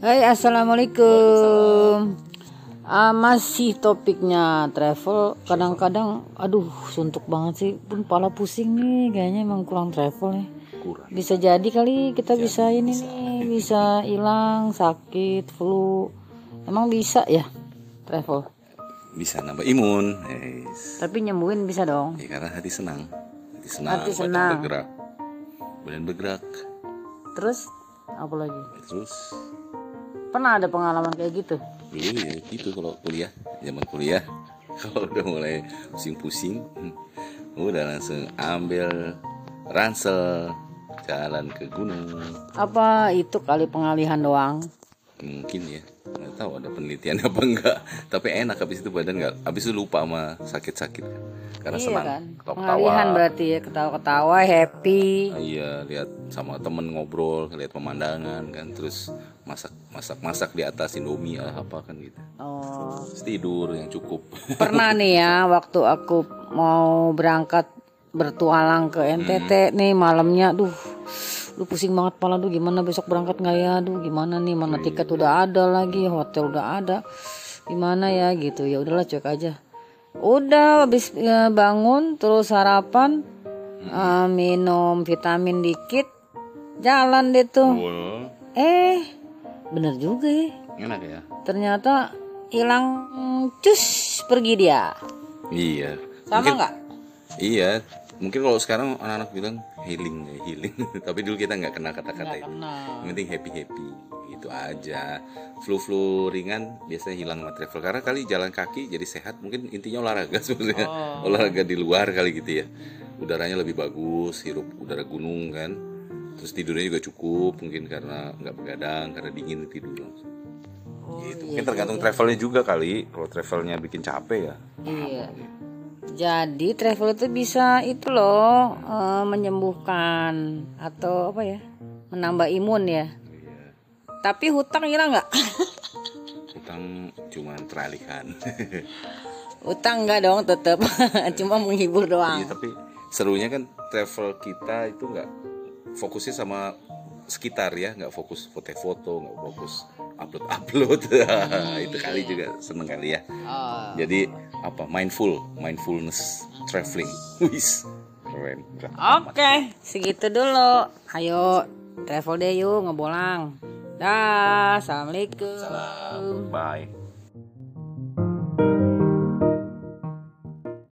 Hai assalamualaikum. Ah, masih topiknya travel. Kadang-kadang aduh suntuk banget sih. Pun pala pusing nih kayaknya emang kurang travel nih. Kurang. Bisa jadi kali kita bisa ini nih bisa hilang sakit flu. Emang bisa ya travel? Bisa nambah imun. Yes. tapi nyembuhin bisa dong. Ya, karena hati senang. Hati senang. Hati badan senang. bergerak. Badan bergerak. Terus apa lagi? Terus pernah ada pengalaman kayak gitu? Dulu ya gitu kalau kuliah zaman kuliah. Kalau udah mulai pusing-pusing udah langsung ambil ransel jalan ke gunung. Apa itu kali pengalihan doang? Mungkin ya tahu ada penelitian apa enggak. Tapi enak habis itu badan nggak habis itu lupa sama sakit-sakit. Karena iya senang kan? ketawa berarti ya ketawa-ketawa happy. Iya lihat sama temen ngobrol lihat pemandangan kan terus masak masak masak di atas indomie apa kan gitu. Oh. Terus tidur yang cukup. Pernah nih ya waktu aku mau berangkat bertualang ke NTT nih malamnya duh lu pusing banget pala duh gimana besok berangkat nggak ya? Duh gimana nih? Mana tiket udah ada lagi hotel udah ada. Gimana ya gitu. Ya udahlah cuek aja. Udah habis ya, bangun terus sarapan eh, minum vitamin dikit jalan deh tuh. Eh bener juga ya. Enak ya ternyata hilang cus pergi dia. Iya. Sama nggak? Iya mungkin kalau sekarang anak-anak bilang healing ya healing. Tapi dulu kita nggak kena kata-kata itu. yang penting happy happy itu aja. Flu flu ringan biasanya hilang sama travel. Karena kali jalan kaki jadi sehat mungkin intinya olahraga sebenarnya. Olahraga di luar kali gitu ya. Udaranya lebih bagus hirup udara gunung kan. Terus tidurnya juga cukup mungkin karena nggak begadang karena dingin tidur langsung. Gitu. mungkin tergantung travelnya juga kali. Kalau travelnya bikin capek ya iya. Jadi travel itu bisa itu loh eh, menyembuhkan atau apa ya? Menambah imun ya. Iya. Tapi hutang hilang nggak? utang cuman teralihkan hutang nggak dong tetap. Cuma menghibur Iya, doang. tapi serunya kan travel kita itu nggak fokusnya sama sekitar ya, nggak fokus foto-foto, nggak fokus upload-upload. itu kali juga seneng kali ya. Oh. Jadi apa? Mindful, mindfulness traveling. Wis, keren. Oke, segitu dulu. Ayo travel deh yuk ngebolang. Dah, assalamualaikum. Bye.